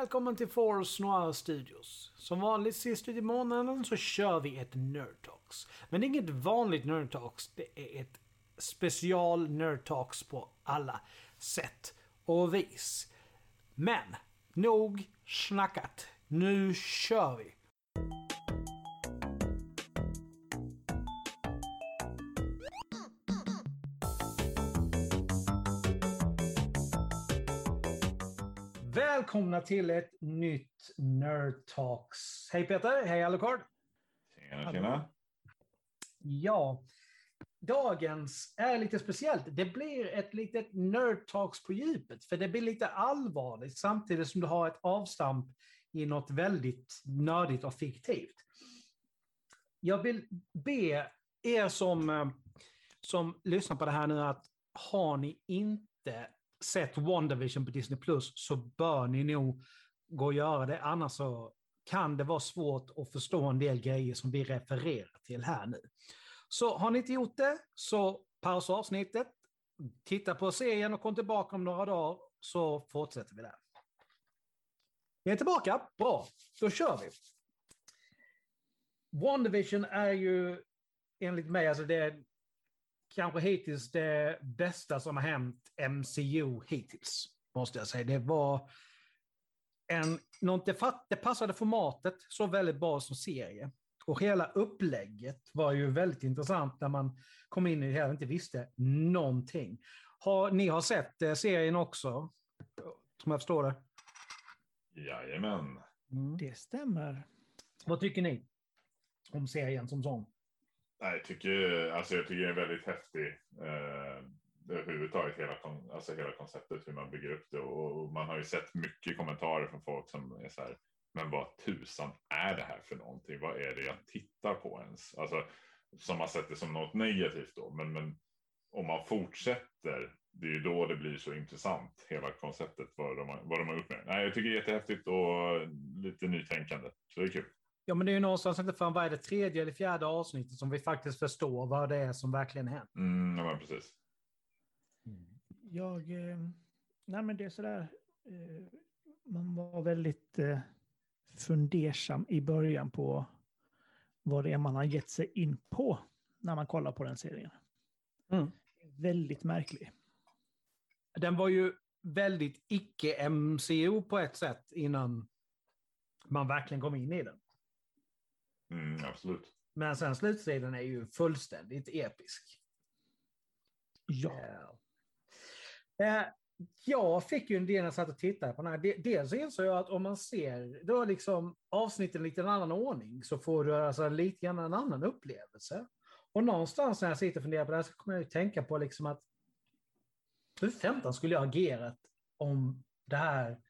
Välkommen till Force Noir Studios. Som vanligt sist ut i månaden så kör vi ett Nerd Talks. Men det är inget vanligt Nerd Talks, det är ett special Nerd Talks på alla sätt och vis. Men, nog snackat. Nu kör vi! Välkomna till ett nytt Nerd Talks. Hej Peter, hej Alucard. Tjena, tjena. Ja, dagens är lite speciellt. Det blir ett litet Nerd Talks på djupet, för det blir lite allvarligt samtidigt som du har ett avstamp i något väldigt nördigt och fiktivt. Jag vill be er som, eh, som lyssnar på det här nu att har ni inte sett WandaVision på Disney Plus så bör ni nog gå och göra det. Annars så kan det vara svårt att förstå en del grejer som vi refererar till här nu. Så har ni inte gjort det, så pausa avsnittet, titta på serien och kom tillbaka om några dagar så fortsätter vi där. Vi är tillbaka, bra, då kör vi. WandaVision är ju enligt mig, alltså det kanske hittills det bästa som har hänt MCU hittills. Måste jag säga. Det var en, något, det passade formatet så väldigt bra som serie. Och hela upplägget var ju väldigt intressant när man kom in i det hela och inte visste någonting. Har, ni har sett eh, serien också, som jag förstår det? Jajamän. Mm. Det stämmer. Vad tycker ni om serien som sån? Nej, jag, tycker, alltså jag tycker det är väldigt häftig. Eh, överhuvudtaget hela, alltså hela konceptet hur man bygger upp det och man har ju sett mycket kommentarer från folk som är så här. Men vad tusan är det här för någonting? Vad är det jag tittar på ens? Alltså som har sett det som något negativt då. Men, men om man fortsätter, det är ju då det blir så intressant. Hela konceptet vad de har, vad de har gjort med. Nej, jag tycker det är jättehäftigt och lite nytänkande. Så det är kul. Ja, men det är ju någonstans inte förrän vad är det tredje eller fjärde avsnittet som vi faktiskt förstår vad det är som verkligen hänt. Mm, ja, precis. Jag, eh, nej men det är sådär, eh, man var väldigt eh, fundersam i början på vad det är man har gett sig in på när man kollar på den serien. Mm. Väldigt märklig. Den var ju väldigt icke-MCO på ett sätt innan man verkligen kom in i den. Mm, absolut. Men sen slutstriden är ju fullständigt episk. Ja. Eh, jag fick ju en del när jag satt och tittade på den här. Dels insåg jag att om man ser då liksom avsnitten i lite en annan ordning så får du alltså lite grann en annan upplevelse. Och någonstans när jag sitter och funderar på det här så kommer jag ju tänka på liksom att hur femton skulle jag agerat om det här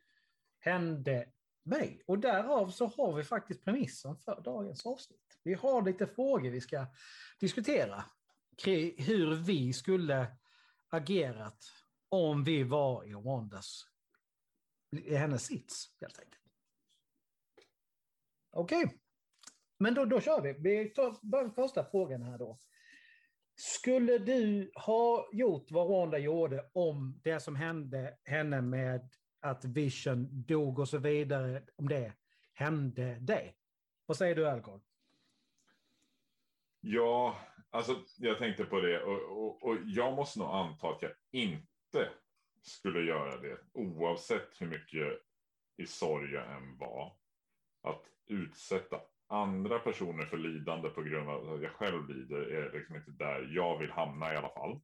hände mig? Och därav så har vi faktiskt premissen för dagens avsnitt. Vi har lite frågor vi ska diskutera kring hur vi skulle agerat om vi var i Rwandas, i hennes sits helt enkelt. Okej, okay. men då, då kör vi. Vi tar bara första frågan här då. Skulle du ha gjort vad Wanda gjorde om det som hände henne med att Vision dog och så vidare, om det hände dig? Vad säger du, Alcor? Ja, alltså jag tänkte på det och, och, och jag måste nog anta att jag inte skulle göra det oavsett hur mycket i sorg jag än var. Att utsätta andra personer för lidande på grund av att jag själv lider är liksom inte där jag vill hamna i alla fall.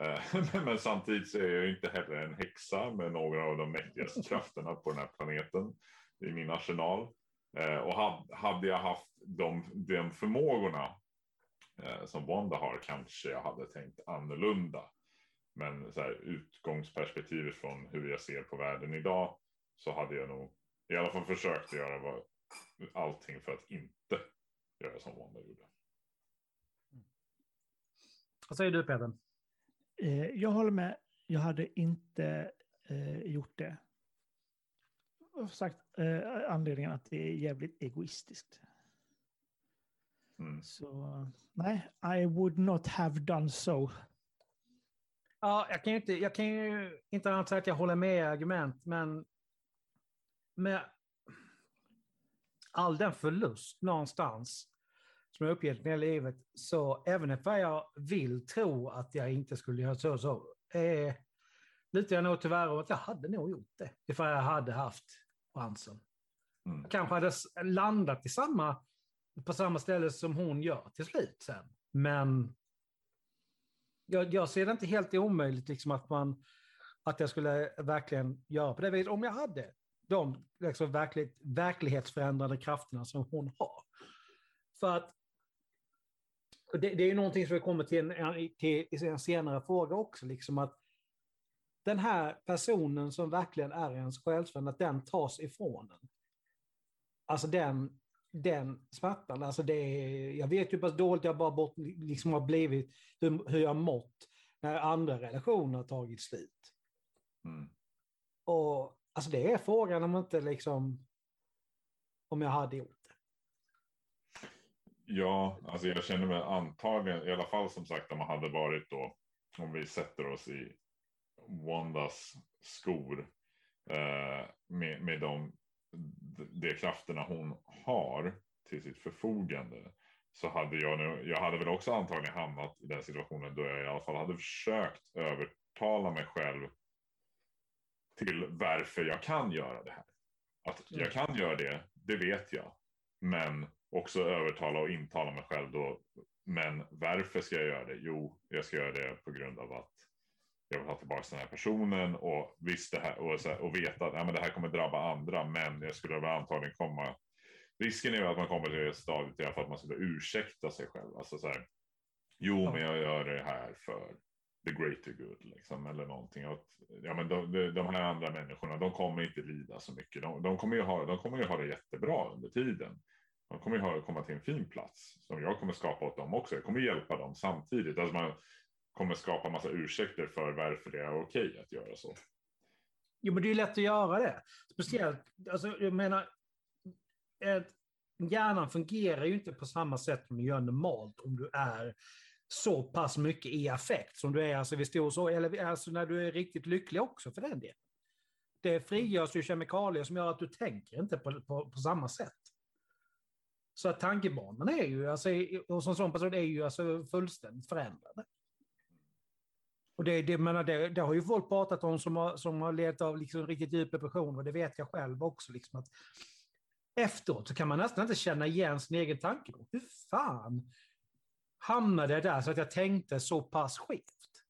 Eh, men samtidigt så är jag inte heller en häxa med några av de mäktigaste krafterna på den här planeten i min arsenal. Eh, och hade jag haft de, de förmågorna eh, som Wanda har kanske jag hade tänkt annorlunda. Men så här, utgångsperspektivet från hur jag ser på världen idag så hade jag nog i alla fall försökt göra vad, allting för att inte göra som Wanda gjorde. Vad säger du Peter? Eh, jag håller med. Jag hade inte eh, gjort det. Jag sagt eh, anledningen att det är jävligt egoistiskt. Mm. Så nej, I would not have done so. Ja, jag kan ju inte, jag kan ju inte annat säga att jag håller med i argument, men med all den förlust någonstans som jag upplevt med livet, så även om jag vill tro att jag inte skulle göra så, så eh, lutar jag nog tyvärr om att jag hade nog gjort det, ifall jag hade haft chansen. Mm. Jag kanske hade landat i samma, på samma ställe som hon gör till slut sen. Men jag, jag ser det inte helt omöjligt liksom att, man, att jag skulle verkligen göra på det viset om jag hade de liksom verkligt, verklighetsförändrande krafterna som hon har. För att det, det är ju någonting som vi kommer till, en, till en senare fråga också, liksom att den här personen som verkligen är ens själsvän, att den tas ifrån en. Alltså den, den smärtan, alltså det jag vet ju hur pass dåligt jag bara bort, liksom har blivit, hur, hur jag mått när andra relationer har tagit slut. Mm. Och alltså det är frågan om inte liksom, om jag hade gjort. Ja, alltså jag känner mig antagligen, i alla fall som sagt om man hade varit då, om vi sätter oss i Wandas skor eh, med, med de, de krafterna hon har till sitt förfogande så hade jag nu, jag hade väl också antagligen hamnat i den situationen då jag i alla fall hade försökt övertala mig själv till varför jag kan göra det här. Att jag kan göra det, det vet jag. Men också övertala och intala mig själv då. Men varför ska jag göra det? Jo, jag ska göra det på grund av att jag vill ha tillbaka den här personen och visst det här och, så här, och veta att ja, men det här kommer drabba andra. Men jag skulle väl antagligen komma. Risken är ju att man kommer till det stadiet i alla fall att man skulle ursäkta sig själv. Alltså så här. Jo, ja. men jag gör det här för the greater good liksom eller någonting. Att, ja, men de, de här andra människorna, de kommer inte lida så mycket. De, de, kommer ju ha, de kommer ju ha det jättebra under tiden. De kommer ju komma till en fin plats som jag kommer skapa åt dem också. Jag kommer hjälpa dem samtidigt. Alltså man, kommer skapa massa ursäkter för varför det är okej att göra så. Jo, men det är lätt att göra det. Speciellt, alltså, jag menar, ett, hjärnan fungerar ju inte på samma sätt som den gör normalt om du är så pass mycket i affekt som du är alltså vid stor så, eller alltså när du är riktigt lycklig också för den delen. Det frigörs ju kemikalier som gör att du tänker inte på, på, på samma sätt. Så att tankebanorna är ju, alltså, hos en sån person är ju alltså fullständigt förändrade. Och det, det, menar, det, det, har ju folk pratat om som har, som har levt av liksom riktigt djup depression och det vet jag själv också. Liksom att efteråt så kan man nästan inte känna igen sin egen tanke. Hur fan hamnade jag där så att jag tänkte så pass skevt?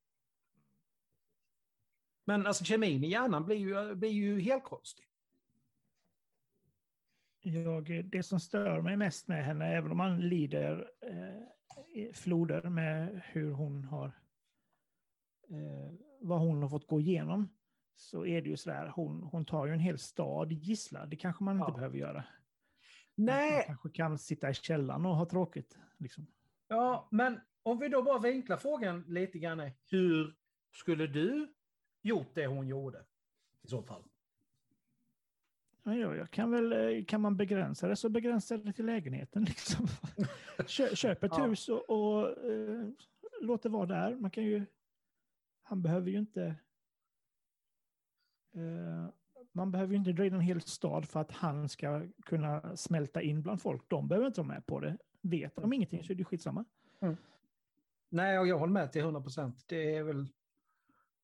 Men alltså kemin i hjärnan blir ju, blir ju helt konstig. Jag, det som stör mig mest med henne, även om man lider eh, floder med hur hon har eh, vad hon har fått gå igenom så är det ju så där, hon, hon tar ju en hel stad gissla. Det kanske man inte ja. behöver göra. Nej. Man kanske kan sitta i källaren och ha tråkigt. Liksom. Ja, men om vi då bara vinklar frågan lite grann. Hur skulle du gjort det hon gjorde i så fall? Ja, jag kan väl, eh, kan man begränsa det så begränsa det till lägenheten. Liksom. Köp ett ja. hus och, och uh, låt det vara där. Man kan ju han behöver ju inte... Eh, man behöver ju inte dra in en hel stad för att han ska kunna smälta in bland folk. De behöver inte vara med på det. Vet de ingenting så är det skitsamma. Mm. Nej, jag håller med till 100 procent. Det är väl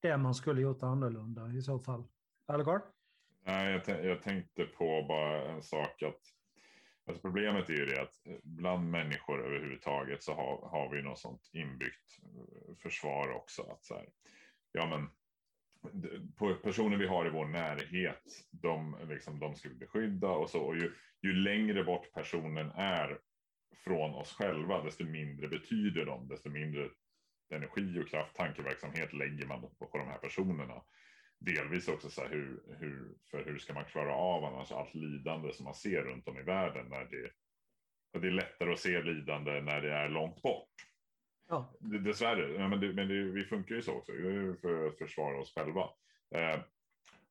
det man skulle gjort annorlunda i så fall. Allegard? Nej, jag, jag, tänkte på bara en sak att alltså problemet är ju det att eh, bland människor överhuvudtaget så har, har vi något sånt inbyggt eh, försvar också. Att så här, ja men på personer vi har i vår närhet, de, liksom, de ska vi beskydda och så. Och ju, ju längre bort personen är från oss själva, desto mindre betyder de, desto mindre energi och kraft, tankeverksamhet lägger man på, på de här personerna. Delvis också så här hur, hur, för hur ska man klara av annars allt lidande som man ser runt om i världen när det, det är lättare att se lidande när det är långt bort. Ja. Dessvärre, men, det, men det, vi funkar ju så också, för att försvara oss själva. Eh,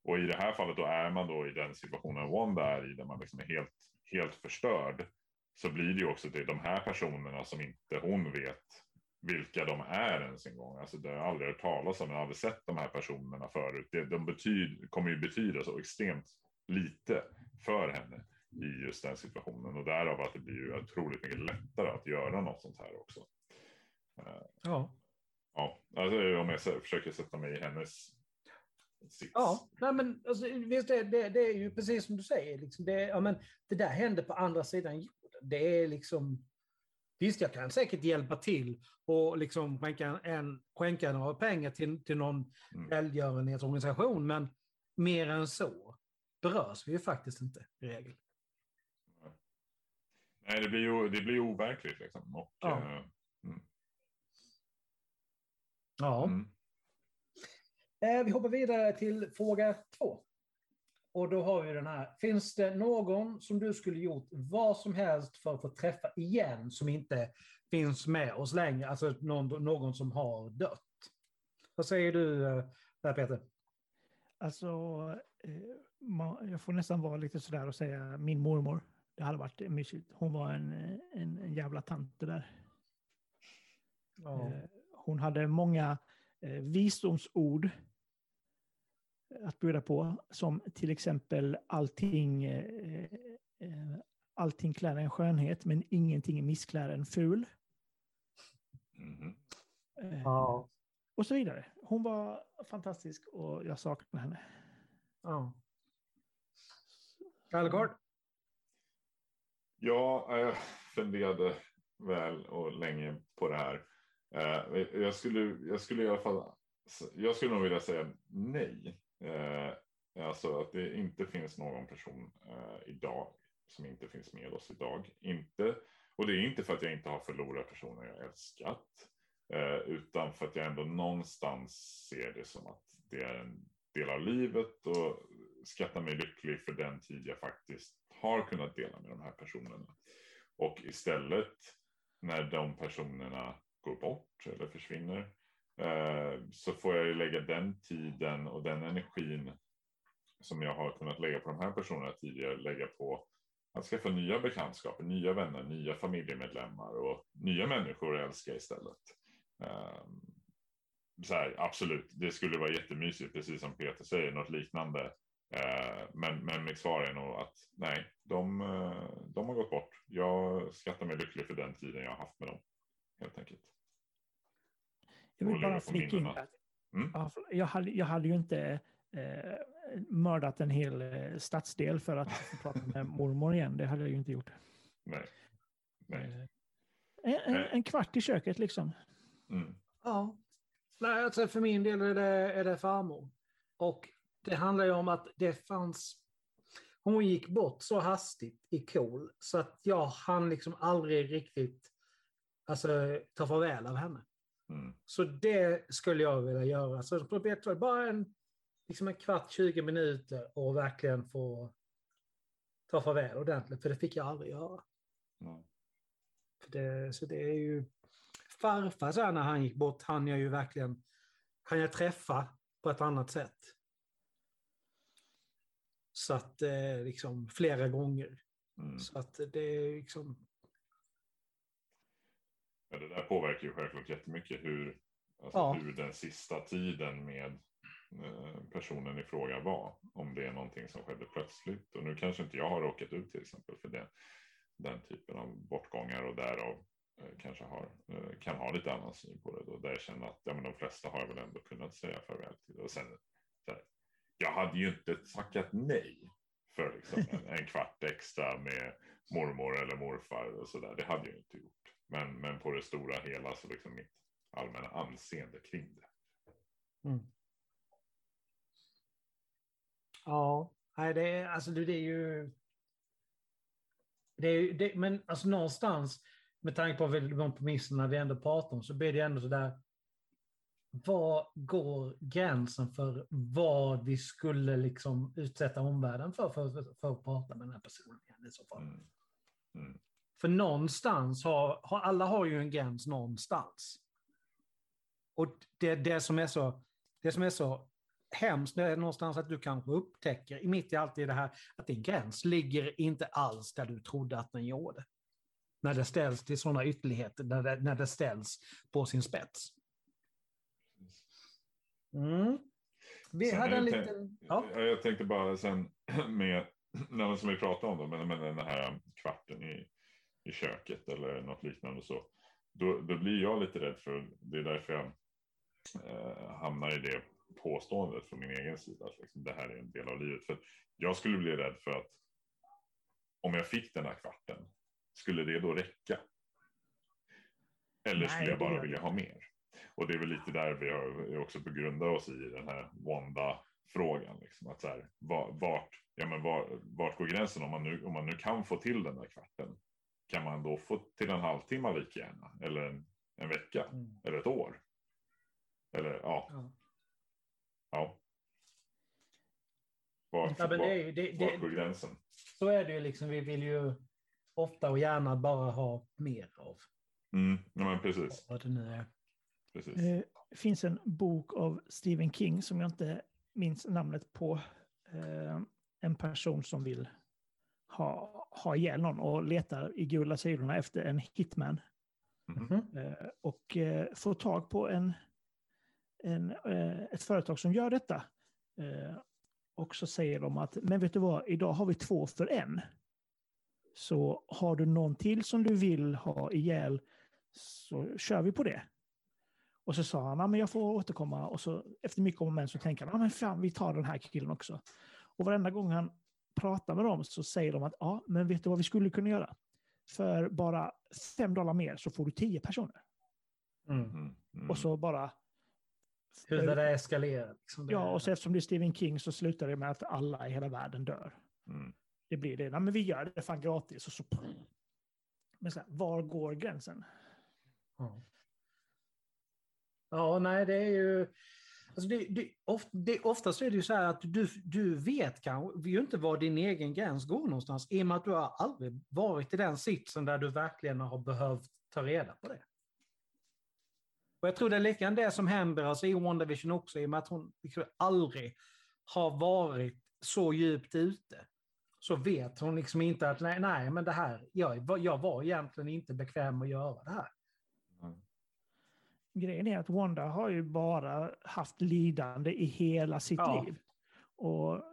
och i det här fallet då är man då i den situationen Wanda är i, där man liksom är helt, helt förstörd, så blir det ju också det, de här personerna som inte hon vet vilka de är ens en gång. Alltså det har aldrig hört talas om, jag har aldrig sett de här personerna förut. Det, de betyd, kommer ju betyda så extremt lite för henne i just den situationen. Och därav att det blir ju otroligt mycket lättare att göra något sånt här också. Eh, Ja. Ja, alltså om jag försöker sätta mig i hennes sits. Ja, nej men alltså, visst, det, det, det är ju precis som du säger. Liksom, det, ja, men, det där händer på andra sidan jorden. Det är liksom... Visst, jag kan säkert hjälpa till och liksom skänka, en, skänka några pengar till, till någon Mm. välgörenhetsorganisation, men mer än så berörs vi ju faktiskt inte i regel. Nej, det blir ju det blir overkligt liksom. Och, Ja. eh, Ja. mm. Eh, vi hoppar vidare till fråga två. Och då har vi den här. Finns det någon som du skulle gjort vad som helst för att få träffa igen som inte finns med oss längre? Alltså någon, någon som har dött. Vad säger du eh, där Peter? Alltså, eh, jag får nästan vara lite sådär och säga min mormor. Det hade varit mysigt. Hon var en, en, en jävla tant det där. Ja. Eh, Hon hade många visdomsord att bjuda på, som till exempel allting, eh, eh, allting klär en skönhet, men ingenting missklär en ful. Mhm. Eh, Ja. Och så vidare. Hon var fantastisk och jag saknar henne. ja. Kallgård? Ja, jag funderade väl och länge på det här. Eh, Jag skulle, jag skulle i alla fall, jag skulle nog vilja säga nej. Eh, Alltså att det inte finns någon person eh, idag som inte finns med oss idag. Inte, och det är inte för att jag inte har förlorat personer jag älskat. Eh, utan för att jag ändå någonstans ser det som att det är en del av livet och skattar mig lycklig för den tid jag faktiskt har kunnat dela med de här personerna. Och istället när de personerna går bort eller försvinner Eh, så får jag ju lägga den tiden och den energin som jag har kunnat lägga på de här personerna tidigare lägga på att skaffa nya bekantskaper, nya vänner, nya familjemedlemmar och nya människor att älska istället. Eh, så här, absolut, det skulle vara jättemysigt, precis som Peter säger, något liknande. Eh, men, men mitt svar är nog att nej, de, de har gått bort. Jag skattar mig lycklig för den tiden jag har haft med dem, helt enkelt. Jag vill bara flika in Mm. jag, hade, jag hade ju inte eh, mördat en hel eh, stadsdel för att få prata med mormor igen. Det hade jag ju inte gjort. Nej. Nej. Eh, En, en, Nej. en kvart i köket liksom. Mm. Ja. Nej, alltså för min del är det, är det farmor. Och det handlar ju om att det fanns... Hon gick bort så hastigt i KOL så att jag hann liksom aldrig riktigt alltså, ta farväl av henne. Mm. Så det skulle jag vilja göra. Så på Beatrice, bara en, liksom en kvart, 20 minuter och verkligen få ta farväl ordentligt. För det fick jag aldrig göra. Mm. För det, så det är ju... Farfar så här, när han gick bort han jag ju verkligen kan jag träffa på ett annat sätt. Så att eh, liksom flera gånger. Mm. Så att det är liksom... Ja, det där påverkar ju självklart jättemycket hur, alltså Ja. hur den sista tiden med eh, personen i fråga var. Om det är någonting som skedde plötsligt. Och nu kanske inte jag har råkat ut till exempel för det, den typen av bortgångar och därav eh, kanske har, eh, kan ha lite annan syn på det. Då, där jag känner att ja, men de flesta har väl ändå kunnat säga farväl till. Och sen, så här, jag hade ju inte tackat nej för liksom en, en kvart extra med mormor eller morfar och sådär. Det hade jag inte gjort. Men, men på det stora hela så liksom mitt allmänna anseende kring det. Mm. Ja, nej, det är, alltså det, är ju... Det är, det, men alltså någonstans, med tanke på de premisserna vi ändå pratar om, så blir det ändå så där. Var går gränsen för vad vi skulle liksom utsätta omvärlden för, för, för, för att prata med den här personen igen i så fall? Mm. Mm. För någonstans har, har alla har ju en gräns någonstans. Och det, det, som är så, det som är så hemskt det är någonstans att du kanske upptäcker, i mitt i allt i det här, att din gräns ligger inte alls där du trodde att den gjorde. När det ställs till sådana ytterligheter, när det, när det ställs på sin spets. Mm. Vi Sen hade en det- liten... Ja. Ja, Jag tänkte bara sen med som vi pratade om då, men, men den här kvarten i, i köket eller något liknande så. Då, då blir jag lite rädd för, det är därför jag eh, hamnar i det påståendet från min egen sida. Att liksom, det här är en del av livet. För jag skulle bli rädd för att om jag fick den här kvarten, skulle det då räcka? Eller Nej, skulle jag bara vilja ha mer? Och det är väl lite där vi har också begrundar oss i den här Wanda-frågan. Liksom, att så här, va- vart, ja, men var, vart går gränsen om man, nu, om man nu kan få till den där kvarten? Kan man då få till en halvtimme lika gärna? Eller en, en vecka? Mm. Eller ett år? Eller ja, Ja. ja. Vart, Ja, men det är vart, ju, det, vart går gränsen? så är det ju liksom, vi vill ju ofta och gärna bara ha mer av Mm, ja, men precis. vad det nu är. precis. Det finns en bok av Stephen King som jag inte minns namnet på. Eh, en person som vill ha, ha ihjäl någon och letar i gula sidorna efter en hitman. Mhm. Eh, och eh, får tag på en, en, eh, ett företag som gör detta. Och så säger de att, men vet du vad, idag har vi två för en. Så har du någon till som du vill ha ihjäl så kör vi på det. Och så sa han, men jag får återkomma. Och så efter mycket om och men så tänker han, men fan, vi tar den här killen också. Och varenda gång han pratar med dem så säger de att, ja, men vet du vad vi skulle kunna göra? För bara fem dollar mer så får du tio personer. Mm. Mm, mm. Och så bara... Hur det där eskalerar. Liksom det, Ja, och så eftersom det är Stephen King så slutar det med att alla i hela världen dör. Mm. Det blir det. Nej, men vi gör det fan gratis. Och så... Men så här, var går gränsen? Ja. ja, nej, det är ju... Alltså det, det, of, det, oftast är det ju så här att du, du vet kanske ju inte var din egen gräns går någonstans i och med att du har aldrig varit i den sitsen där du verkligen har behövt ta reda på det. Och jag tror det är likadant det som händer alltså i WandaVision också i och med att hon liksom aldrig har varit så djupt ute. Så vet hon liksom inte att nej, nej men det här, jag, jag var egentligen inte bekväm att göra det här. Grejen är att Wanda har ju bara haft lidande i hela sitt Ja. liv. Och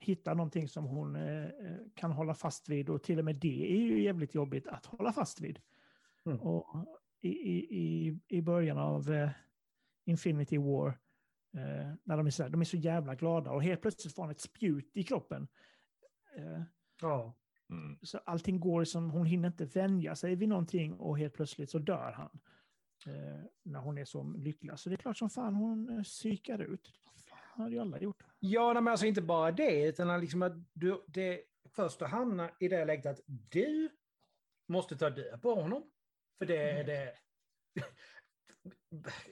hitta någonting som hon eh, kan hålla fast vid. Och till och med det är ju jävligt jobbigt att hålla fast vid. Mm. Och i, i, i, början av eh, Infinity War, eh, när de är, så här, de är så jävla glada och helt plötsligt får han ett spjut i kroppen. Eh, Ja. Mm. så allting går som, hon hinner inte vänja sig vid någonting och helt plötsligt så dör han. Eh, när hon är så lycklig. Så det är klart som fan hon eh, psykar ut. Det hade ju alla gjort. Ja, men alltså inte bara det, utan liksom att du, det först att hamna i det läget att du måste ta död på honom. För det är det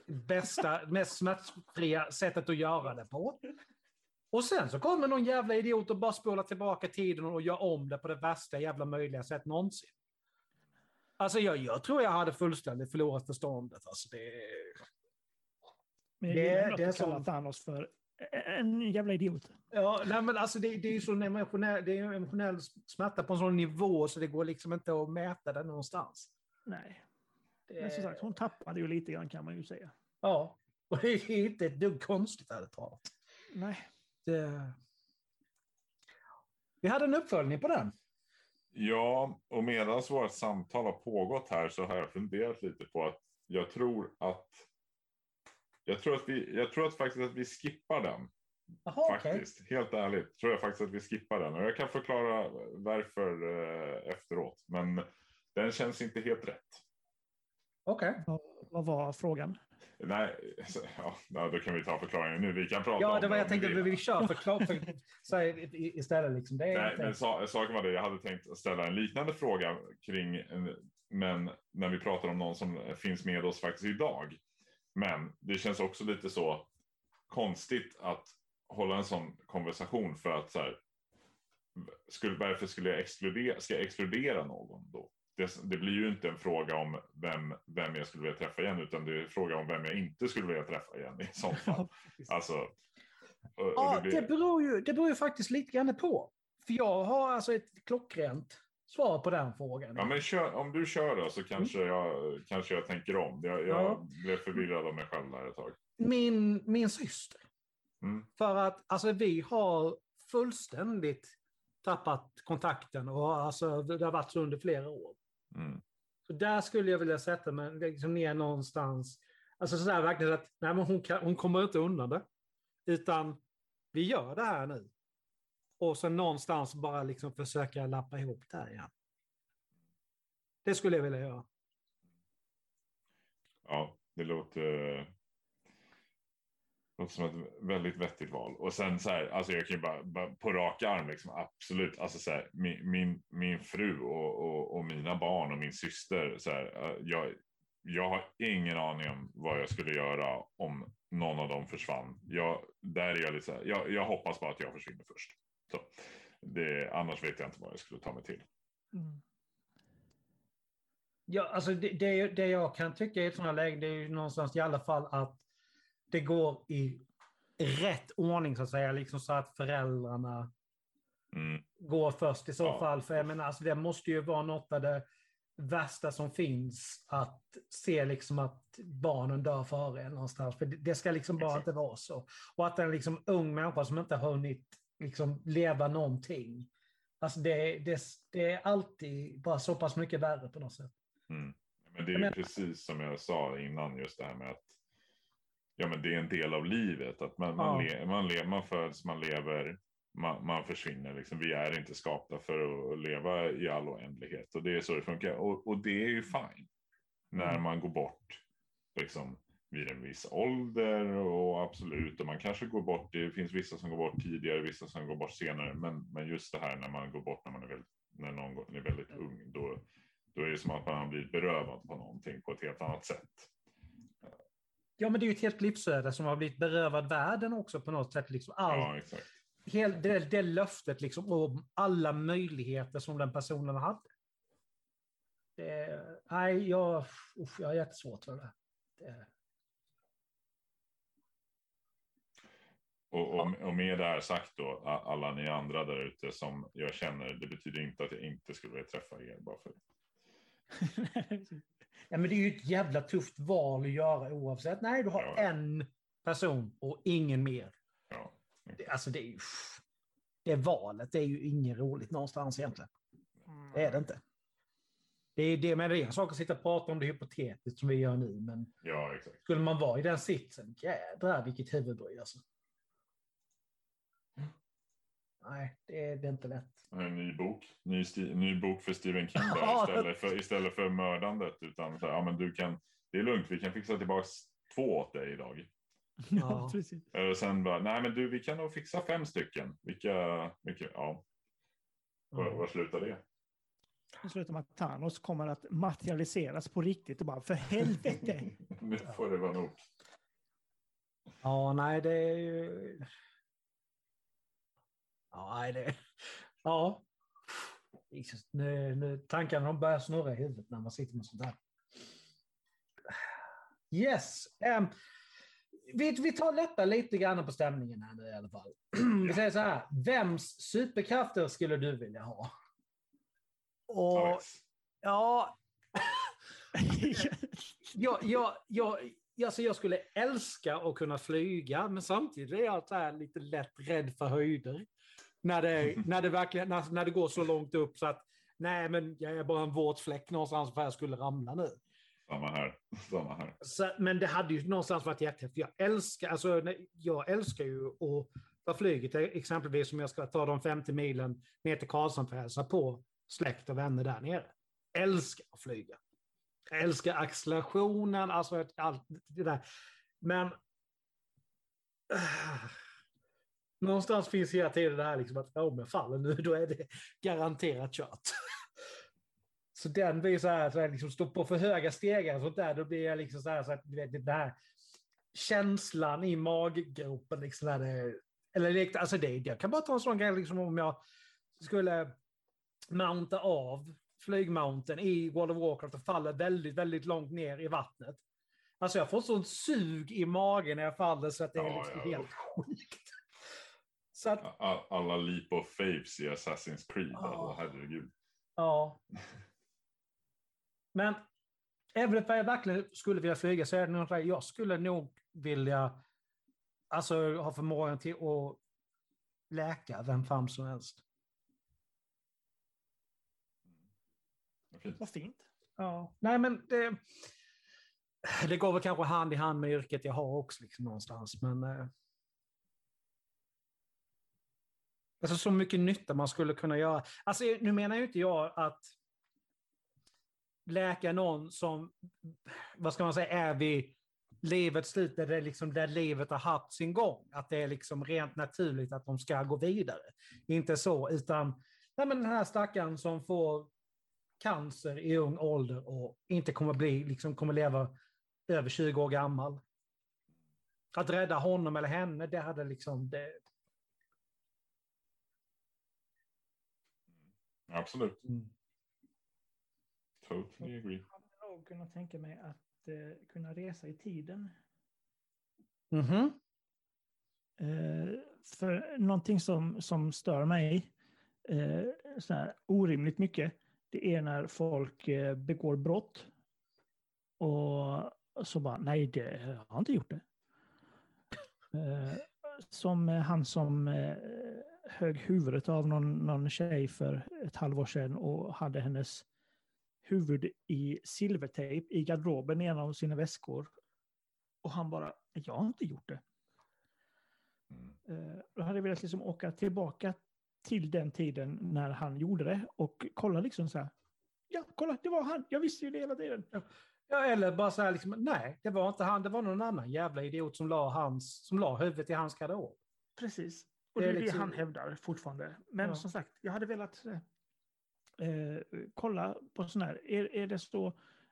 bästa, mest smärtfria sättet att göra det på. Och sen så kommer någon jävla idiot och bara spolar tillbaka tiden och gör om det på det värsta jävla möjliga sätt någonsin. Alltså jag, jag tror jag hade fullständigt förlorat förståndet. Alltså det, Men jag Det- gillar det är att kalla Thanos för en jävla idiot. Ja, nej, men alltså det, det är ju så emotionell, det är emotionell smärta på en sån nivå så det går liksom inte att mäta den någonstans. Nej, Det, men som sagt hon tappade ju lite grann kan man ju säga. Ja, och det är inte ett dugg konstigt ärligt talat. Nej. Det... Vi hade en uppföljning på den. Ja, och medan vårt samtal har pågått här så har jag funderat lite på att jag tror att jag tror att vi, jag tror att faktiskt att vi skippar den. Okej. Faktiskt, helt ärligt tror jag faktiskt att vi skippar den. Och jag kan förklara varför eh, efteråt. Men den känns inte helt rätt. Okej. Vad, vad var frågan? Nej, ja, då kan vi ta förklaringen nu. Vi kan prata Ja, det var jag om tänkte vi kör för, för, så här, istället. Liksom. Det Nej, men sa, saken var det, jag hade tänkt ställa en liknande fråga kring, en, men när vi pratar om någon som finns med oss faktiskt idag. Men det känns också lite så konstigt att hålla en sån konversation för att så här, skulle, varför skulle jag exkludera, ska jag exkludera någon då? Det, det blir ju inte en fråga om vem, vem jag skulle vilja träffa igen, utan det är en fråga om vem jag inte skulle vilja träffa igen i sånt fall. Alltså, och, och Ja, blir- det beror, ju, det beror ju faktiskt lite grann på. För jag har alltså ett klockrent svar på den frågan. Ja, men kör, om du kör då så kanske, jag, kanske jag tänker om. Jag, jag Ja. blev förvirrad av mig själv där ett tag. Min, min syster. Mm. För att alltså, vi har fullständigt tappat kontakten och alltså, det har varit så under flera år. Mm. Så där skulle jag vilja sätta mig liksom ner någonstans. Alltså sådär verkligen att nej, men hon, kan, hon kommer inte undan det. Utan vi gör det här nu. Och sen någonstans bara liksom försöka lappa ihop det här igen. Det skulle jag vilja göra. Ja, det låter, låter som ett väldigt vettigt val. Och sen så här, alltså jag kan ju bara, bara på rak arm liksom absolut, alltså så här, min, min, min fru och, och, och mina barn och min syster, så här, jag, jag har ingen aning om vad jag skulle göra om någon av dem försvann. Jag, där är jag lite så här, jag, jag hoppas bara att jag försvinner först. Så det, annars vet jag inte vad jag skulle ta mig till. Mm. Ja, alltså det, det, det jag kan tycka i ett sådant här läge, det är ju någonstans i alla fall att det går i rätt ordning så att säga, liksom så att föräldrarna Mm. går först i så Ja. fall. För jag menar, alltså det måste ju vara något av det värsta som finns att se liksom att barnen dör före en någonstans. För det, ska liksom bara Exakt. inte vara så. Och att en liksom ung människa som inte har hunnit liksom leva någonting, alltså det, det, det är alltid bara så pass mycket värre på något sätt. Mm. Men det är ju menar- precis som jag sa innan, just det här med att ja, men det är en del av livet. Att man, man, Ja. le, man, le, man föds, man lever, man, man försvinner. Liksom. Vi är inte skapta för att leva i all oändlighet. Och det är så det funkar. Och, och det är ju fine när Mm. man går bort liksom, vid en viss ålder. Och absolut, och man kanske går bort. Det finns vissa som går bort tidigare, vissa som går bort senare. Men, men just det här när man går bort när man är väldigt, när någon är väldigt ung. Då, då är det som att man har blivit berövad på någonting på ett helt annat sätt. Ja, men det är ju ett helt livsöde som har blivit berövad världen också på något sätt. Liksom allt, Ja, exakt. hel, det, det löftet liksom, om alla möjligheter som den personen hade. Det, nej, jag, usch, jag har jättesvårt för det. det. Och, och, och med det här sagt då, alla ni andra där ute som jag känner, det betyder inte att jag inte skulle vilja träffa er bara för Ja, men det är ju ett jävla tufft val att göra oavsett. Nej, du har Ja. en person och ingen mer. ja. Det, alltså det är ju... Det valet det är ju inget roligt någonstans egentligen. Det är det inte. Det är, det, men det är en sak att sitta och prata om det hypotetiskt som vi gör nu, men ja, skulle man vara i den sitsen, jädrar vilket huvudbry alltså. Nej, det är, det är inte lätt. En ny bok, ny, ny bok för Stephen King där, istället, för, istället för mördandet. Utan så här, ja, men du kan, det är lugnt, vi kan fixa tillbaka två åt dig idag. Ja, Ja. precis. Och sen bara, nej men du, vi kan nog fixa fem stycken. Vilka, vilka ja, var, var slutar det? Det slutar med att Thanos kommer att materialiseras på riktigt och bara för helvete. nu får det vara nog. Ja, nej, det är ju... Ja, nej, det... Ja. Jesus, nu, nu, tankarna de börjar snurra i huvudet när man sitter med sånt där. Yes. ehm, vi, vi tar lätta lite grann på stämningen här nu i alla fall. vi säger så här. Vems superkrafter skulle du vilja ha? Och Alex. ja, jag, jag, jag, alltså jag skulle älska att kunna flyga, men samtidigt är jag så här lite lätt rädd för höjder. När det, när det, verkligen, när, när det går så långt upp så att nej, men jag är bara en våt fläck någonstans för jag skulle ramla nu. Samma här. Samma här. Så, men det hade ju någonstans varit jättehäftigt. Jag älskar, alltså, jag älskar ju att ta flyget, exempelvis om jag ska ta de 50 milen ner till Karlshamn för att hälsa på släkt och vänner där nere. Älskar att flyga. Jag älskar accelerationen, alltså allt det där. Men äh, någonstans finns hela tiden det här liksom att om jag faller nu, då är det garanterat kört. Så den blir så här, så här liksom stå på för höga stegar och sånt där, då blir jag liksom så här, så att, du vet, den här känslan i maggropen liksom när det, eller alltså det, jag kan bara ta en sån grej liksom om jag skulle mounta av flygmounten i World of Warcraft och faller väldigt, väldigt långt ner i vattnet. Alltså jag får sånt sug i magen när jag faller så att det är Ja, liksom ja, helt sjukt. Så att, alla leap of faves i Assassin's Creed. Ja. Alltså, herregud. Ja. Men även om jag verkligen skulle vilja flyga så är det nog det. Jag skulle nog vilja alltså, ha förmågan till att läka vem fan som helst. Vad fint. Ja. Nej, men det, det går väl kanske hand i hand med yrket jag har också liksom, någonstans. Men, eh, alltså så mycket nytta man skulle kunna göra. Alltså, nu menar ju inte jag att läka någon som, vad ska man säga, är vid livets slut, där, det liksom, där livet har haft sin gång. Att det är liksom rent naturligt att de ska gå vidare. Inte så, utan nej, men den här stackaren som får cancer i ung ålder och inte kommer, bli, liksom, kommer leva över 20 år gammal. Att rädda honom eller henne, det hade liksom... Det... Absolut. Mm. Totally agree. Jag hade nog kunnat tänka mig att eh, kunna resa i tiden. Mhm. Eh, för någonting som, som stör mig eh, så här, orimligt mycket, det är när folk eh, begår brott och så bara, nej, det jag har inte gjort det. Eh, som han som eh, högg huvudet av någon, någon tjej för ett halvår sedan och hade hennes huvud i silvertejp i garderoben i en av sina väskor. Och han bara, jag har inte gjort det. Mm. Eh, Då hade jag velat liksom åka tillbaka till den tiden när han gjorde det och kolla liksom så här. Ja, kolla, det var han. Jag visste ju det hela tiden. Ja, eller bara så här, liksom, nej, det var inte han, det var någon annan jävla idiot som la, hans, som la huvudet i hans garderob. Precis. Och Det är det liksom- han hävdar fortfarande. Men Ja. som sagt, jag hade velat eh, kolla på sån här. Är, är det så?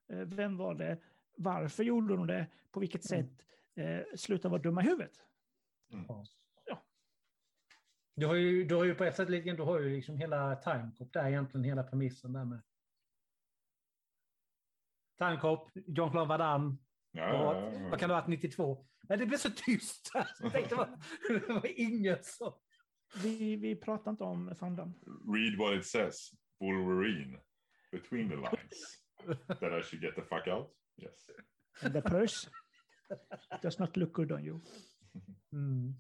Eh, vem var det? Varför gjorde de det? På vilket Mm. sätt? Eh, sluta vara dumma i huvudet. Du har ju, du har ju på ett sätt du har ju liksom hela Timecop där egentligen, hela premissen där med. Timecop, Jean-Claude Van Damme, Ja, ja, ja, vad kan det ha varit, 92? Nej, det blev så tyst. här. Jag tänkte, vad- det var inget så. Vi, vi pratar inte om Damme. Read what it says. Wolverine. Between the lines. That I should get the fuck out. Yes. The purse does not look good on you. Mm.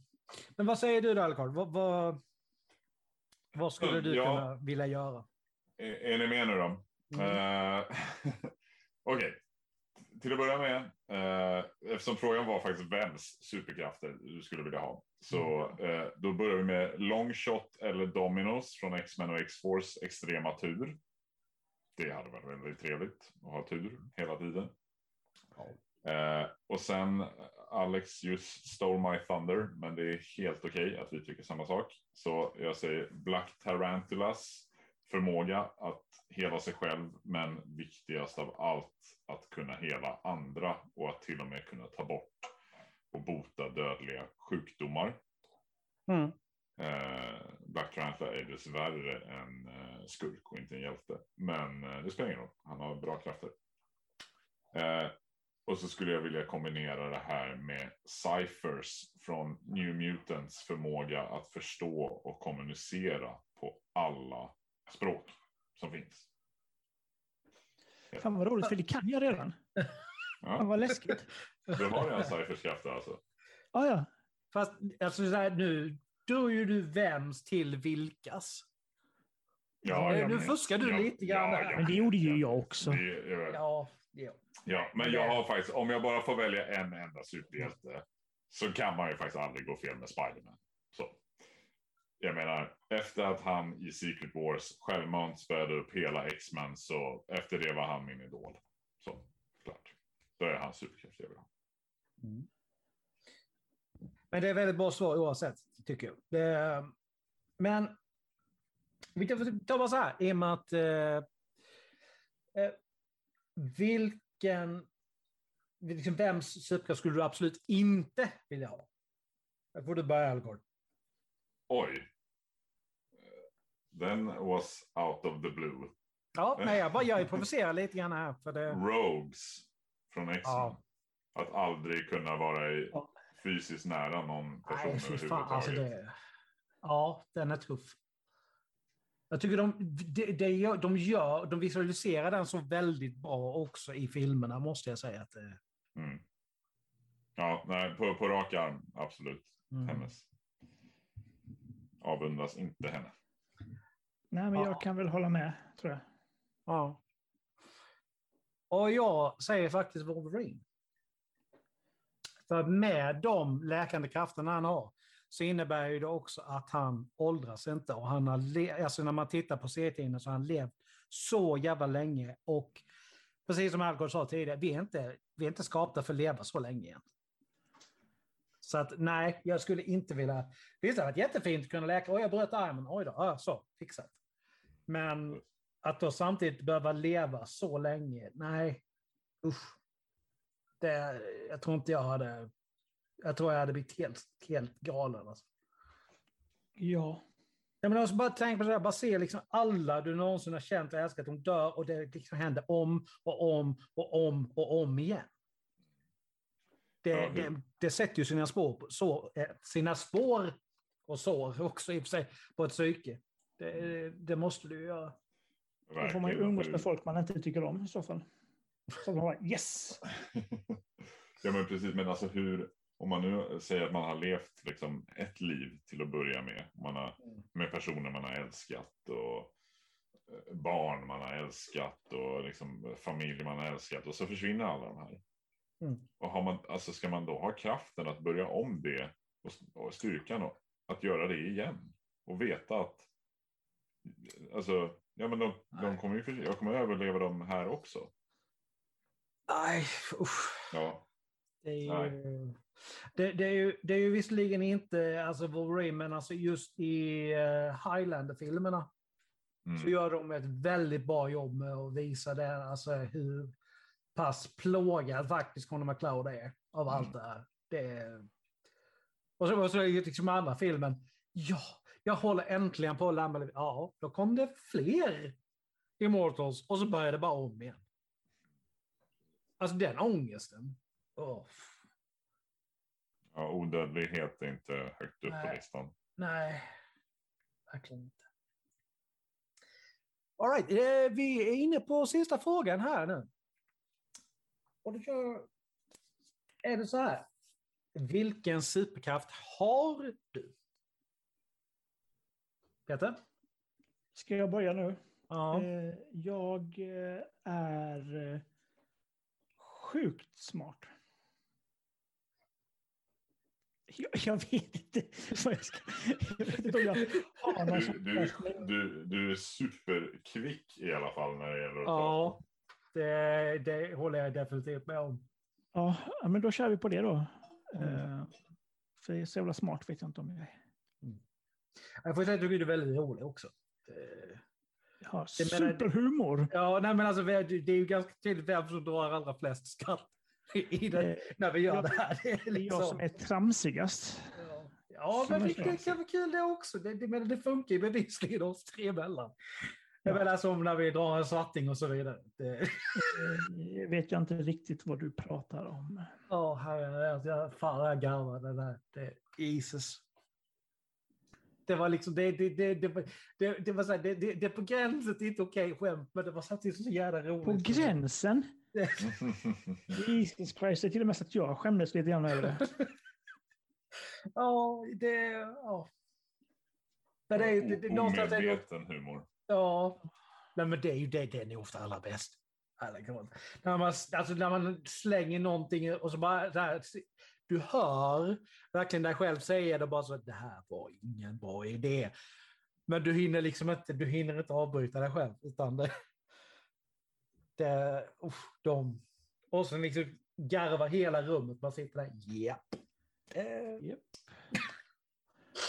Men vad säger du då, Alcard? Vad, vad, vad skulle du Ja. kunna vilja göra? Är, är ni med nu då? Mm. Eh, Okej. Till att börja med, eh, eftersom frågan var faktiskt vems superkrafter du skulle vilja ha, så eh, då börjar vi med Longshot eller Dominos från X-Men och X-Force Extrema Tur. Det hade varit väldigt trevligt att ha tur hela tiden. Eh, och sen Alex just stole my thunder, men det är helt okej att vi tycker samma sak. Så jag säger Black Tarantulas förmåga att hela sig själv, men viktigast av allt att kunna hela andra och att till och med kunna ta bort och bota dödliga sjukdomar. Mm. Eh, Black Tarantula är dessvärre en eh, skurk och inte en hjälte. Men eh, det spelar ingen roll, han har bra krafter. Eh, och så skulle jag vilja kombinera det här med Cyphers från New Mutants förmåga att förstå och kommunicera på alla språk som finns. Fan vad roligt, för det kan jag redan. Fan Ja, vad läskigt. du har redan Cyphers krafter alltså. Ah, ja, Fast alltså, så här, nu, då är ju du vems till vilkas. Ja, nu men- fuskar du lite grann här. men det gjorde ju jag också. Det, jag, Ja, ja. Ja, men jag har faktiskt, om jag bara får välja en enda superhjälte så kan man ju faktiskt aldrig gå fel med Spiderman. Så. Jag menar, efter att han i Secret Wars självmant spöade upp hela X-Men så efter det var han min idol. Så, klart. Då är han superkraft jag vill ha. Men det är väldigt bra svar oavsett, tycker jag. Det, men vi tar bara så här, i och med att eh, eh, vilken, liksom, vems superkraft skulle du absolut inte vilja ha? Där får du börja, Algård. Oj. Den was out of the blue. Ja, nej, jag bara jag improviserar lite grann här. För det, Rogues från X-Men. Ja. Att aldrig kunna vara i Ja. fysiskt nära någon person nej, fy fan, överhuvudtaget. alltså det, ja, den är tuff. Jag tycker de, de, de, gör, de, gör, de visualiserar den så väldigt bra också i filmerna, måste jag säga. Att, Mm. Ja, nej, på, på rak arm, absolut. mm. Hennes. Avundas inte henne. Nej, men Ja. jag kan väl hålla med, tror jag. Ja. Och jag säger faktiskt Wolverine. För med de läkande krafterna han har så innebär ju det också att han åldras inte. Och han har alltså när man tittar på serietidningen så har han levt så jävla länge. Och precis som Alcor sa tidigare, vi är inte, vi är inte skapta för att leva så länge igen. Så att nej, jag skulle inte vilja... Visst, det hade varit jättefint att kunna läka. Oj, jag bröt armen. Oj då, ja, så, fixat. Men att då samtidigt behöva leva så länge, nej. Usch. Det, jag tror inte jag hade... Jag tror jag hade blivit helt, helt galen. Alltså. Ja. Ja, men alltså bara tänk på det där, bara se liksom alla du någonsin har känt och älskat, de dör och det liksom händer om och om och om och om igen. Det, Ja, det- det, sätter ju sina spår, på, så, eh, sina spår och sår också i och för sig på ett psyke. Det, det måste du ju göra. Då får man ju Verkligen. umgås med folk man inte tycker om i så fall. Så man bara, yes! ja men precis, men alltså hur, om man nu säger att man har levt liksom ett liv till att börja med, man har, med personer man har älskat och eh, barn man har älskat och liksom familj man har älskat och så försvinner alla de här. Mm. Och har man, alltså ska man då ha kraften att börja om det och, och styrkan och, att göra det igen och veta att alltså, ja men de, de kommer ju, för, jag kommer överleva dem här också. Nej, usch. Ja, Det är, ju, det, det, är ju, det är ju visserligen inte alltså Wolverine, men alltså just i uh, Highlander-filmerna mm. så gör de ett väldigt bra jobb med att visa det, alltså hur pass plågad faktiskt Conor McLeod är av Mm. allt det här. Det är... Och så, och så liksom andra filmen. Ja, jag håller äntligen på att lämna. Ja, då kom det fler Immortals och så började det bara om igen. Alltså den ångesten. Åh, Ja, odödlighet är inte högt upp på Nej. listan. nej, verkligen inte. All right, eh, vi är inne på sista frågan här nu. Och då kör, är det så här. Vilken superkraft har du? Peter? Ska jag börja nu? Ja. Eh, Jag eh, är eh, sjukt smart. Jag, jag vet inte vad jag ska... Jag vet inte om jag har någon Du, du, du, du är superkvick i alla fall när det gäller att Ja, det, det håller jag definitivt med om. Ja, ja, men då kör vi på det då. Mm. För så jävla smart vet jag inte om jag är. Jag får säga att du är väldigt rolig också. Menar- superhumor. Ja, nej, men alltså, det är ju ganska tydligt vem som drar allra flest skratt i det, Eh, när vi gör jag- det här. Det är är jag liksom, som är tramsigast. ja, ja, men det, kan vara kul det också. Det, det, men det funkar ju bevisligen oss tre emellan. Jag Ja. menar som när vi drar en svarting och så vidare. Det, Eh, vet jag inte riktigt vad du pratar om. ja, herre, jag, fan jag garvade där. Det, Jesus. Det var liksom, det, det, det, det, var- det, det var så här, det, det, det är på gränsen till inte okej skämt, men det var samtidigt så jävla roligt. På gränsen? Jesus Christ, det är till och med så att jag skämdes lite grann över det. Ja, det... Ja. Men det är, det, det, någonstans är det, Omedveten humor. Ja. Nej, men det är ju det, den är ofta allra bäst. När man, alltså, när man slänger någonting och så bara så här, du hör verkligen dig själv säga det bara så att det här var ingen bra idé. Men du hinner liksom inte, du hinner inte avbryta dig själv. Utan det, det, usch, de, och sen liksom garvar hela rummet. Man sitter där, japp. Eh,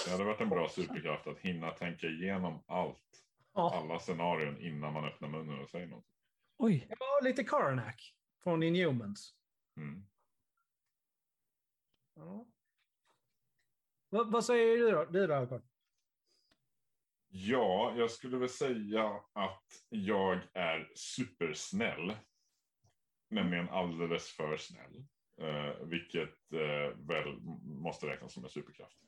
Det hade varit en bra superkraft att hinna tänka igenom allt. ja. Alla scenarion innan man öppnar munnen och säger något. Oj, Det var lite Karnak från Inhumans. Mm. Ja. Vad, vad säger du då, du då Håkon? Ja, jag skulle väl säga att jag är supersnäll. Nämligen alldeles för snäll. Eh, vilket eh, väl måste räknas som en superkraft.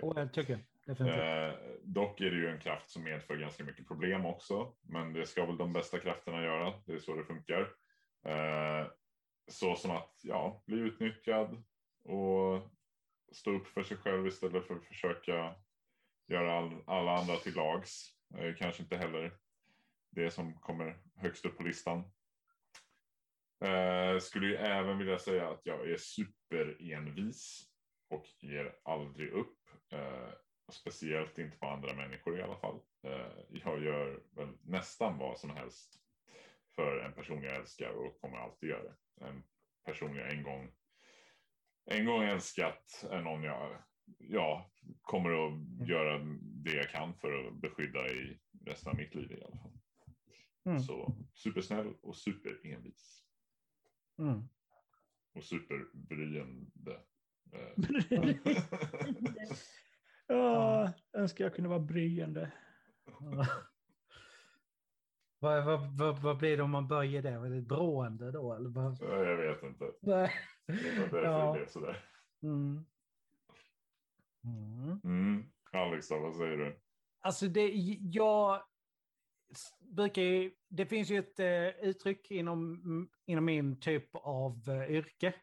Oh, jag tycker. Eh, dock är det ju en kraft som medför ganska mycket problem också. Men det ska väl de bästa krafterna göra. Det är så det funkar. Eh, så som att ja, bli utnyttjad och stå upp för sig själv istället för att försöka göra all, alla andra till lags. Eh, kanske inte heller det som kommer högst upp på listan. Eh, skulle ju även vilja säga att jag är superenvis och ger aldrig upp. Eh, speciellt inte på andra människor i alla fall. Eh, jag gör väl nästan vad som helst för en person jag älskar och kommer alltid göra det. En person jag en gång, en gång älskat är någon jag ja, kommer att Mm. göra det jag kan för att beskydda i resten av mitt liv i alla fall. Mm. Så supersnäll och superenvis. Mm. Och superbryende. Eh, Ja, önskar jag kunde vara bryende. vad, vad, vad, vad blir det om man böjer det? Är det brående då? Eller vad? jag vet inte. Nej. Det var därför Ja. det blev sådär. Mm. Mm. Mm. Alex vad säger du? Alltså det, jag brukar ju, det finns ju ett eh, uttryck inom, inom min typ av eh, yrke.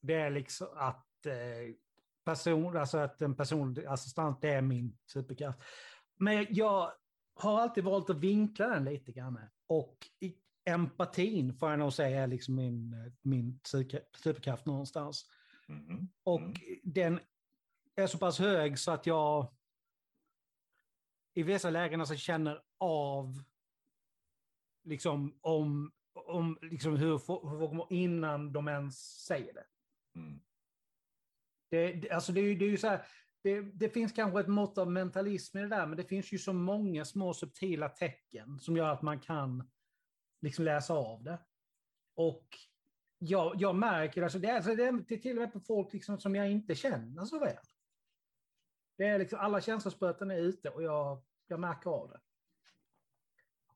Det är liksom att, eh, person, alltså att en personlig assistent, det är min superkraft. Men jag har alltid valt att vinkla den lite grann. Och i, empatin får jag nog säga är liksom min, min superkraft- någonstans. Mhm. Och Mm. den är så pass hög så att jag i vissa lägen alltså känner av liksom om, om liksom hur hur folk mår innan de ens säger det. Mm. Det, alltså det, är det är ju så här, det, det finns kanske ett mått av mentalism i det där, men det finns ju så många små subtila tecken som gör att man kan liksom läsa av det. Och jag, jag märker, alltså det, är, alltså det är till och med på folk liksom som jag inte känner så väl. Det är liksom, alla känslospöten är ute och jag, jag märker av det.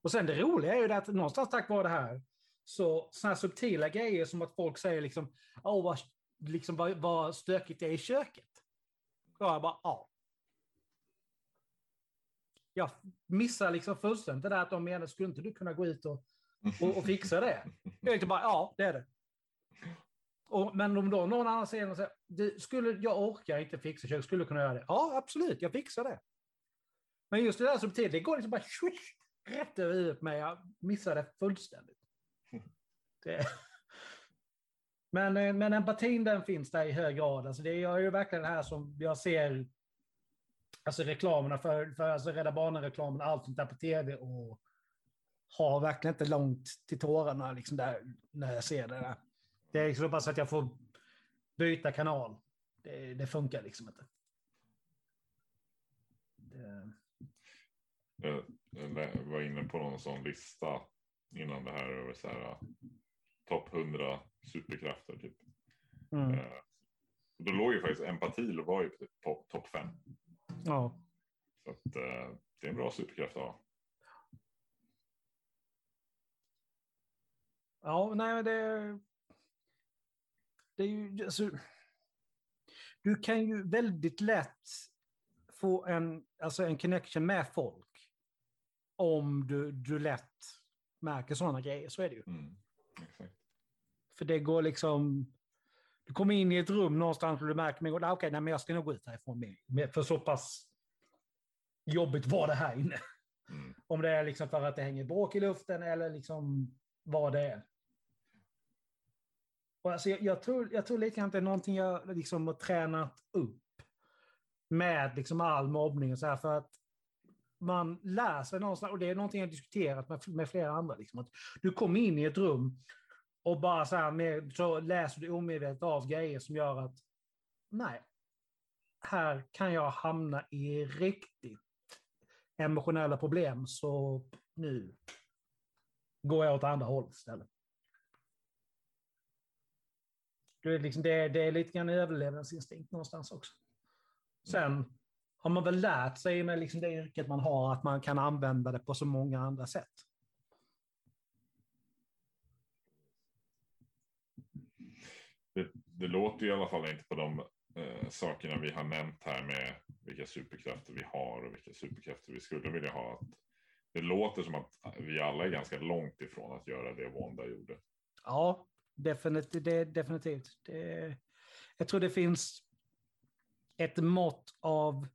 Och sen det roliga är ju det att någonstans tack vare det här, så sådana här subtila grejer som att folk säger liksom, åh vad, liksom, vad, vad stökigt det är i köket. Då jag bara, ja. Jag missar liksom fullständigt det där att de menar, skulle inte du kunna gå ut och, och, och fixa det? Jag tänkte bara, ja, det är det. Och, men om då någon annan säger, säger du, skulle, jag orkar inte fixa köket, skulle du kunna göra det? Ja, absolut, jag fixar det. Men just det där subtilt, det går liksom bara swish, rätt över huvudet på mig. Jag missar det fullständigt. Det. Men, men empatin den finns där i hög grad. Alltså det är ju verkligen det här som jag ser alltså reklamerna för, för alltså Rädda Barnen-reklamen, allt sånt där på tv och har verkligen inte långt till tårarna liksom där, när jag ser det där. Det är så pass att jag får byta kanal. Det, det funkar liksom inte. Det, Jag jag var inne på någon sån lista innan det här över så här topp 100 superkrafter typ. mm, Eh, och då låg ju faktiskt empati var ju på topp top 5. ja. Så att, eh, det är en bra superkraft att ha. Ja, nej, men det... Det är ju... Alltså, du kan ju väldigt lätt få en, alltså en connection med folk om du, du lätt märker sådana grejer. Så är det ju. Mm. För det går liksom... Du kommer in i ett rum någonstans och du märker att okej, nej, men jag ska nog gå ut härifrån med, med, för så pass jobbigt var det här inne. Mm. Om det är liksom för att det hänger bråk i luften eller liksom vad det är. Och alltså jag, jag, tror, jag tror lite grann att det är någonting jag liksom har tränat upp med liksom all mobbning och så här för att man lär sig någonstans, och det är någonting jag har diskuterat med, med flera andra, liksom, att du kommer in i ett rum och bara så här med, så läser du omedvetet av grejer som gör att nej, här kan jag hamna i riktigt emotionella problem, så nu går jag åt andra hållet istället. Det är, liksom, det, det är lite grann överlevnadsinstinkt någonstans också. Sen har man väl lärt sig med liksom det yrket man har att man kan använda det på så många andra sätt. Det, det låter i alla fall inte på de eh, sakerna vi har nämnt här med vilka superkrafter vi har och vilka superkrafter vi skulle vilja ha. Att det låter som att vi alla är ganska långt ifrån att göra det Wanda gjorde. Ja, definitivt. Det, definitivt. Det, jag tror det finns ett mått av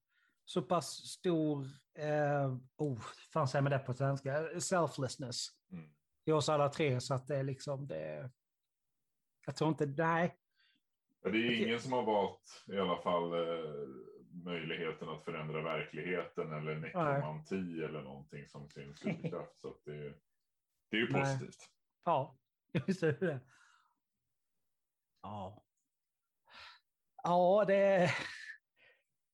så pass stor, eh, oh, fan säger man det på svenska, selflessness. Mm. i oss alla tre. Så att det är liksom det. Jag tror inte, nej. Det är ingen som har valt i alla fall eh, möjligheten att förändra verkligheten eller nekromanti nej. eller någonting som sin superkraft. Så det, det är ju positivt. Nej. Ja, är det. Ja. Ja, det är,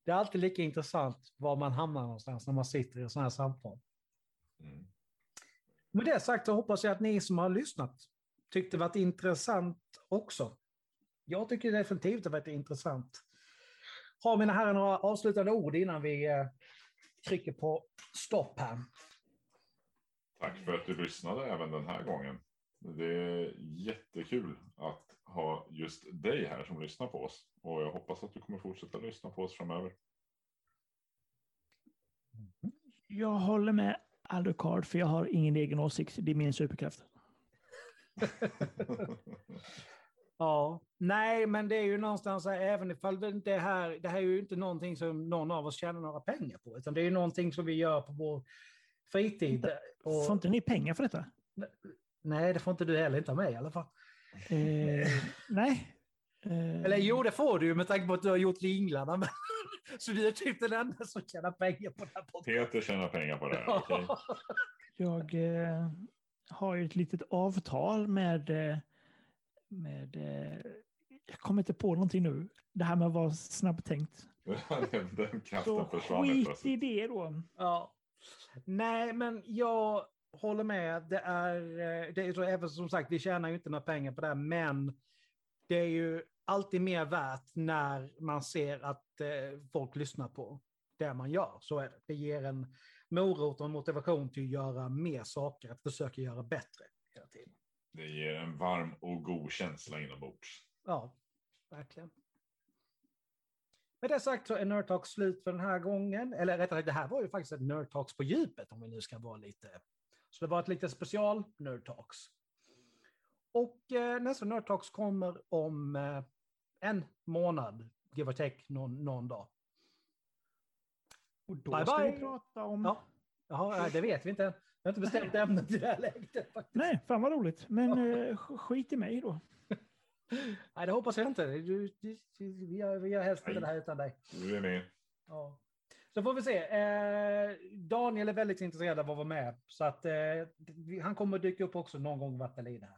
det är alltid lika intressant var man hamnar någonstans när man sitter i sådana här samtal. Mm. Med det sagt så hoppas jag att ni som har lyssnat tyckte det varit intressant också. Jag tycker definitivt det varit intressant. Har mina herrar några avslutande ord innan vi eh, trycker på stopp här? Tack för att du lyssnade även den här gången. Det är jättekul att ha just dig här som lyssnar på oss. Och jag hoppas att du kommer fortsätta lyssna på oss framöver. Jag håller med Alucard för jag har ingen egen åsikt. Det är min superkraft. ja, nej, men det är ju någonstans här, även ifall det här, det här är ju inte någonting som någon av oss tjänar några pengar på, utan det är ju någonting som vi gör på vår fritid. Får inte ni pengar för detta? Nej, det får inte du heller, inte av mig i alla fall. Eh, nej. Eh... Eller jo, det får du ju med tanke på att du har gjort ringlarna. Men... Så du är typ den enda som tjänar pengar på det här. Peter tjänar pengar på det här, okay. Jag eh, har ju ett litet avtal med, eh, med eh, jag kommer inte på någonting nu. Det här med att vara snabbtänkt. den kraften försvann. Skit i det då. Ja. Nej, men jag håller med. Det är, eh, det är så, även som sagt, vi tjänar ju inte några pengar på det, men det är ju alltid mer värt när man ser att eh, folk lyssnar på det man gör. Så är det. Det ger en morot och en motivation till att göra mer saker, att försöka göra bättre hela tiden. Det ger en varm och god känsla inombords. Ja, verkligen. Med det sagt så är Nerd slut för den här gången. Eller rättare sagt, det här var ju faktiskt ett Nerd Talks på djupet om vi nu ska vara lite... Så det var ett litet special Nerd Talks. Och eh, nästa Nerd Talks kommer om eh, en månad, give or take, någon, någon dag. Och då bye ska bye. vi prata om... Ja. Jaha, det vet vi inte. Jag har inte bestämt ämnet i det här läget. Faktiskt. Nej, fan vad roligt. Men. Eh, skit i mig då. Nej, det hoppas jag inte. Du, du, du, vi, gör, vi gör helst inte det här utan dig. Du är med. Ja. Så får vi se. Eh, Daniel är väldigt intresserad av att vara med. Så att eh, han kommer dyka upp också någon gång det här.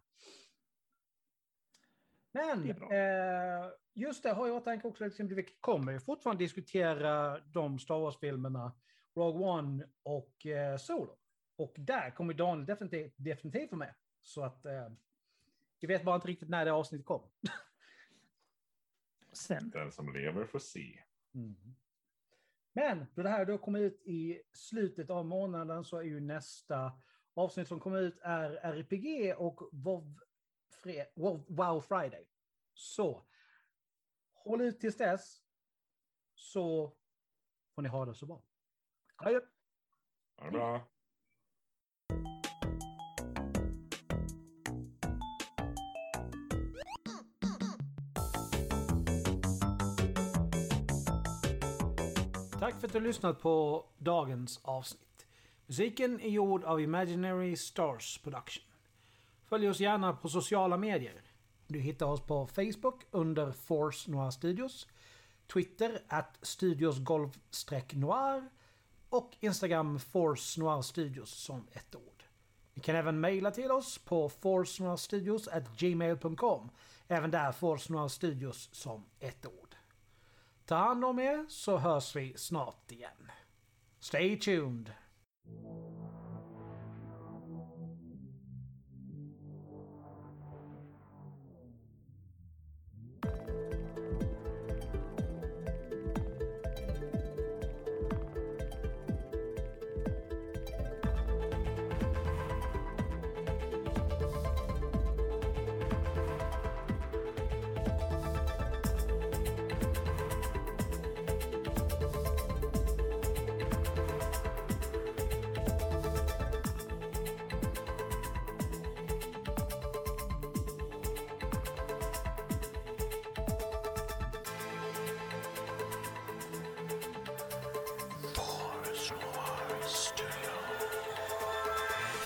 Men eh, just det har jag tänkt också, liksom, vi kommer ju fortfarande diskutera de Star Wars-filmerna, Rogue One och eh, Solo. Och där kommer Daniel definitivt, definitivt vara med. Så att eh, vi vet bara inte riktigt när det avsnittet kom. Sen. Den som lever får se. Mm. Men då det här då kommer ut i slutet av månaden så är ju nästa avsnitt som kommer ut är RPG och WoW Wow Friday. Så håll ut tills dess. Så får ni ha det så bra. Adjö. Ha det bra. Tack för att du har lyssnat på dagens avsnitt. Musiken är gjord av Imaginary Stars Production. Följ oss gärna på sociala medier. Du hittar oss på Facebook under Force Noir Studios, Twitter at studiosgolv-noir och Instagram Force Noir Studios som ett ord. Ni kan även mejla till oss på gmail.com. Även där Force Noir Studios som ett ord. Ta hand om er så hörs vi snart igen. Stay tuned!